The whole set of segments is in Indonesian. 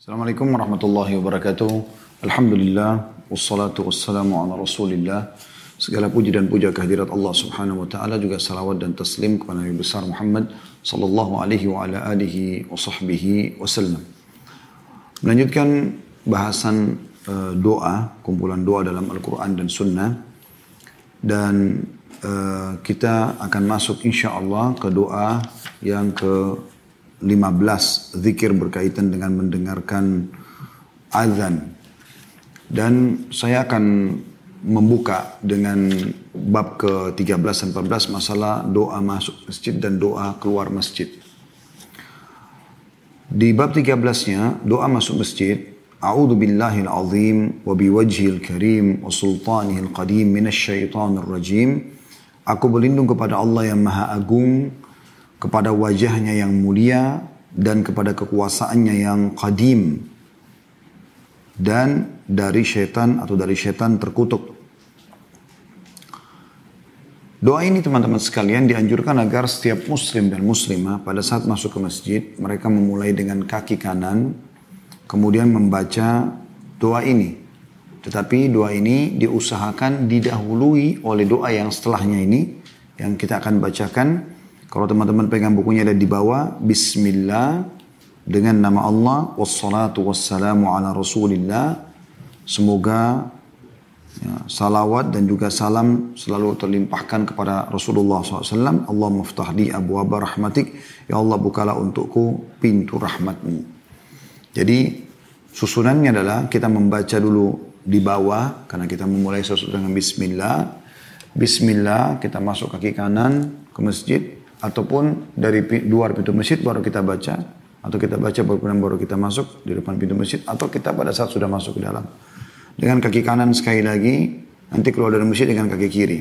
Assalamualaikum warahmatullahi wabarakatuh. Alhamdulillah, wassalatu wassalamu ala rasulillah. Segala puji dan puja kehadirat Allah subhanahu wa ta'ala juga salawat dan taslim kepada Nabi besar Muhammad sallallahu alaihi wa ala alihi wa sahbihi wasallam. Melanjutkan bahasan uh, doa, kumpulan doa dalam Al-Quran dan Sunnah. Dan uh, kita akan masuk insya Allah ke doa yang ke 15 zikir berkaitan dengan mendengarkan azan. Dan saya akan membuka dengan bab ke-13 dan 14 masalah doa masuk masjid dan doa keluar masjid. Di bab 13-nya doa masuk masjid, billahil azim wa biwajhil karim wa sultanihil qadim minasyaitonir rajim. Aku berlindung kepada Allah yang Maha Agung kepada wajahnya yang mulia dan kepada kekuasaannya yang qadim dan dari syaitan atau dari syaitan terkutuk. Doa ini teman-teman sekalian dianjurkan agar setiap muslim dan muslimah pada saat masuk ke masjid mereka memulai dengan kaki kanan kemudian membaca doa ini. Tetapi doa ini diusahakan didahului oleh doa yang setelahnya ini yang kita akan bacakan kalau teman-teman pegang bukunya ada di bawah, Bismillah dengan nama Allah, wassalatu wassalamu ala rasulillah. Semoga ya, salawat dan juga salam selalu terlimpahkan kepada Rasulullah SAW. Allah muftahdi abu abba rahmatik. Ya Allah bukalah untukku pintu rahmatmu. Jadi susunannya adalah kita membaca dulu di bawah karena kita memulai sesuatu dengan Bismillah. Bismillah kita masuk kaki kanan ke masjid ataupun dari luar pintu masjid baru kita baca atau kita baca baru baru kita masuk di depan pintu masjid atau kita pada saat sudah masuk ke dalam. Dengan kaki kanan sekali lagi nanti keluar dari masjid dengan kaki kiri.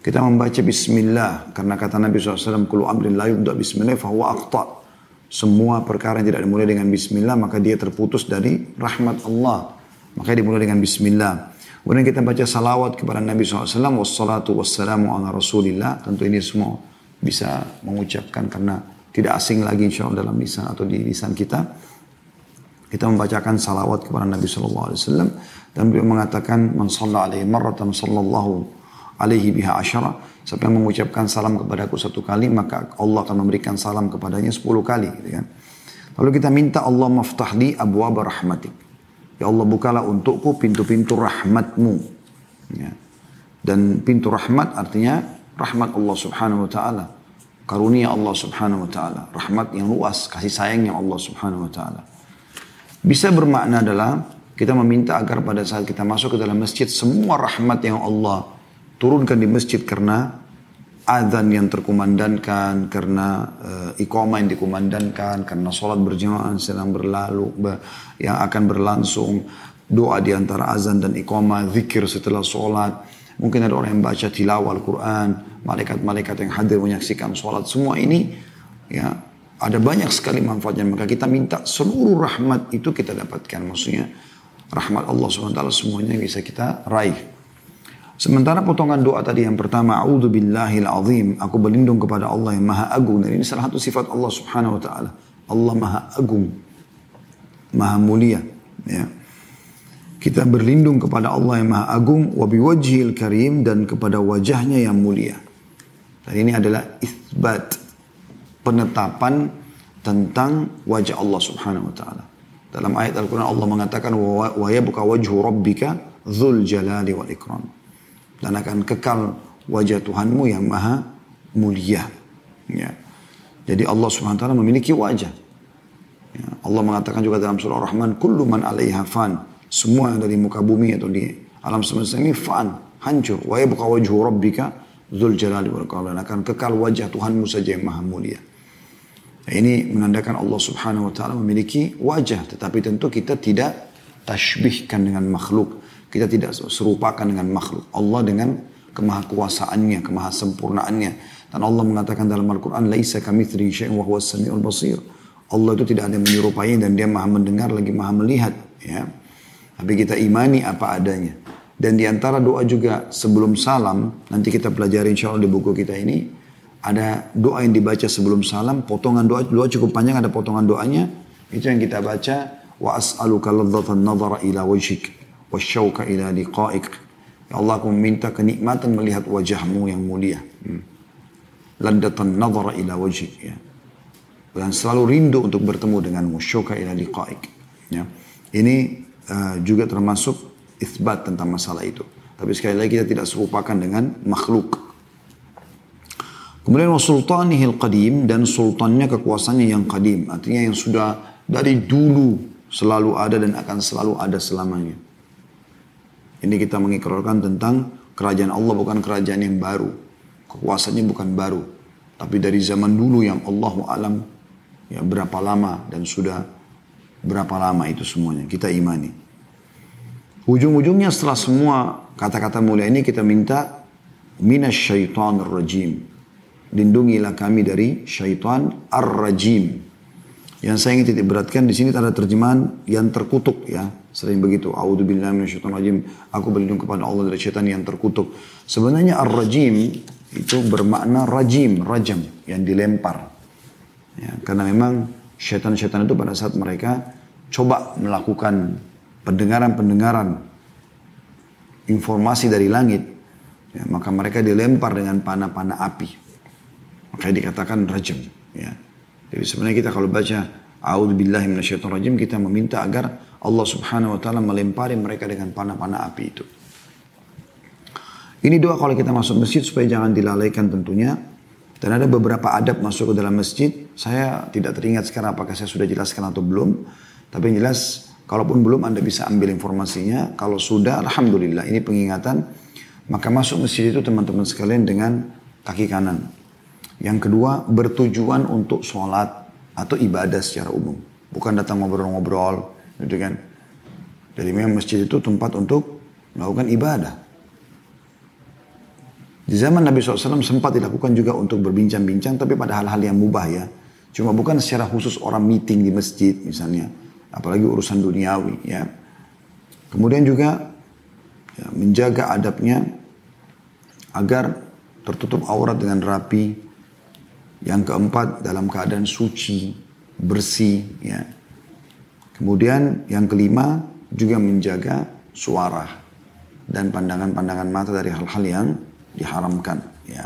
Kita membaca Bismillah karena kata Nabi SAW kulu amrin layu untuk Bismillah fahuwa aqta semua perkara yang tidak dimulai dengan Bismillah maka dia terputus dari rahmat Allah. Maka dimulai dengan Bismillah. Kemudian kita baca salawat kepada Nabi SAW wassalatu wassalamu ala rasulillah. Tentu ini semua bisa mengucapkan karena tidak asing lagi insya Allah dalam lisan atau di lisan kita. Kita membacakan salawat kepada Nabi Sallallahu Alaihi Wasallam dan beliau mengatakan man alaihi marratan sallallahu alaihi biha asyara siapa yang mengucapkan salam kepadaku satu kali maka Allah akan memberikan salam kepadanya sepuluh kali gitu kan. Lalu kita minta Allah maftahli abu rahmatik. Ya Allah bukalah untukku pintu-pintu rahmatmu. Ya. Dan pintu rahmat artinya rahmat Allah subhanahu wa ta'ala. Karunia Allah subhanahu wa ta'ala. Rahmat yang luas, kasih sayangnya Allah subhanahu wa ta'ala. Bisa bermakna adalah kita meminta agar pada saat kita masuk ke dalam masjid semua rahmat yang Allah turunkan di masjid karena adzan yang terkumandangkan, karena iqamah yang dikumandangkan, karena sholat berjamaah sedang berlalu, yang akan berlangsung, doa di antara azan dan iqamah, zikir setelah sholat, Mungkin ada orang yang baca tilawah Al-Quran, malaikat-malaikat yang hadir menyaksikan sholat. Semua ini ya ada banyak sekali manfaatnya. Maka kita minta seluruh rahmat itu kita dapatkan. Maksudnya rahmat Allah SWT semuanya bisa kita raih. Sementara potongan doa tadi yang pertama, A'udhu billahil azim, aku berlindung kepada Allah yang maha agung. Dan ini salah satu sifat Allah subhanahu wa ta'ala. Allah maha agung, maha mulia. Ya. Kita berlindung kepada Allah yang Maha Agung, wabiwajhil karim dan kepada wajahnya yang mulia. Dan ini adalah isbat, penetapan tentang wajah Allah subhanahu wa ta'ala. Dalam ayat Al-Quran Allah mengatakan, wa yabuka wajhu rabbika dhul jalali wal ikram. Dan akan kekal wajah Tuhanmu yang maha mulia. Ya. Jadi Allah subhanahu wa ta'ala memiliki wajah. Ya. Allah mengatakan juga dalam surah Ar-Rahman, Kullu man alaiha fan. Semua dari muka bumi atau di alam semesta ini fan, hancur. Wa yabqa wajhu rabbika dzul jalali wal. Akan kekal wajah Tuhanmu saja yang maha mulia. Nah, ini menandakan Allah subhanahu wa ta'ala memiliki wajah. Tetapi tentu kita tidak tashbihkan dengan makhluk. Kita tidak serupakan dengan makhluk. Allah dengan kemahakuasaannya, kemahasempurnaannya. Dan Allah mengatakan dalam Al-Quran, Laisa kamithri syai'un wa huwa. Allah itu tidak ada yang menyerupai dan dia maha mendengar lagi maha melihat. Ya. Tapi kita imani apa adanya. Dan di antara doa juga sebelum salam, nanti kita pelajari insya Allah di buku kita ini, ada doa yang dibaca sebelum salam, potongan doa, doa cukup panjang, ada potongan doanya, itu yang kita baca, Wa as'aluka ladzatan nadhara ila wajhik. Wa syauka ila liqa'ik. Ya Allah aku meminta kenikmatan melihat wajahmu yang mulia. Hmm. Ladzatan nadhara ila wajhik. Ya. Dan selalu rindu untuk bertemu denganmu. Syauka ila liqa'ik. Ya. Ini uh, juga termasuk isbat tentang masalah itu. Tapi sekali lagi kita tidak serupakan dengan makhluk. Kemudian wasultanihil qadim dan sultannya kekuasaannya yang qadim. Artinya yang sudah dari dulu selalu ada dan akan selalu ada selamanya. Ini kita mengikrarkan tentang kerajaan Allah bukan kerajaan yang baru. Kekuasaannya bukan baru. Tapi dari zaman dulu yang Allah alam ya berapa lama dan sudah berapa lama itu semuanya. Kita imani. Ujung-ujungnya setelah semua kata-kata mulia ini kita minta minas syaitan rajim. Lindungilah kami dari syaitan ar-rajim. Yang saya ingin titik beratkan di sini ada terjemahan yang terkutuk ya. Sering begitu. Minasyaitonir rajim. Aku berlindung kepada Allah dari syaitan yang terkutuk. Sebenarnya ar-rajim itu bermakna rajim, rajam yang dilempar. Ya, karena memang syaitan-syaitan itu pada saat mereka coba melakukan pendengaran-pendengaran informasi dari langit, ya, maka mereka dilempar dengan panah-panah api. Makanya dikatakan rajam. Ya. Jadi sebenarnya kita kalau baca rajim kita meminta agar Allah Subhanahu wa taala melempari mereka dengan panah-panah api itu. Ini doa kalau kita masuk masjid supaya jangan dilalaikan tentunya. Dan ada beberapa adab masuk ke dalam masjid. Saya tidak teringat sekarang apakah saya sudah jelaskan atau belum. Tapi yang jelas Kalaupun belum Anda bisa ambil informasinya. Kalau sudah, Alhamdulillah ini pengingatan. Maka masuk masjid itu teman-teman sekalian dengan kaki kanan. Yang kedua, bertujuan untuk sholat atau ibadah secara umum. Bukan datang ngobrol-ngobrol, gitu kan. Jadi memang masjid itu tempat untuk melakukan ibadah. Di zaman Nabi SAW sempat dilakukan juga untuk berbincang-bincang, tapi pada hal-hal yang mubah ya. Cuma bukan secara khusus orang meeting di masjid misalnya apalagi urusan duniawi ya. Kemudian juga ya, menjaga adabnya agar tertutup aurat dengan rapi. Yang keempat dalam keadaan suci, bersih ya. Kemudian yang kelima juga menjaga suara dan pandangan-pandangan mata dari hal-hal yang diharamkan ya.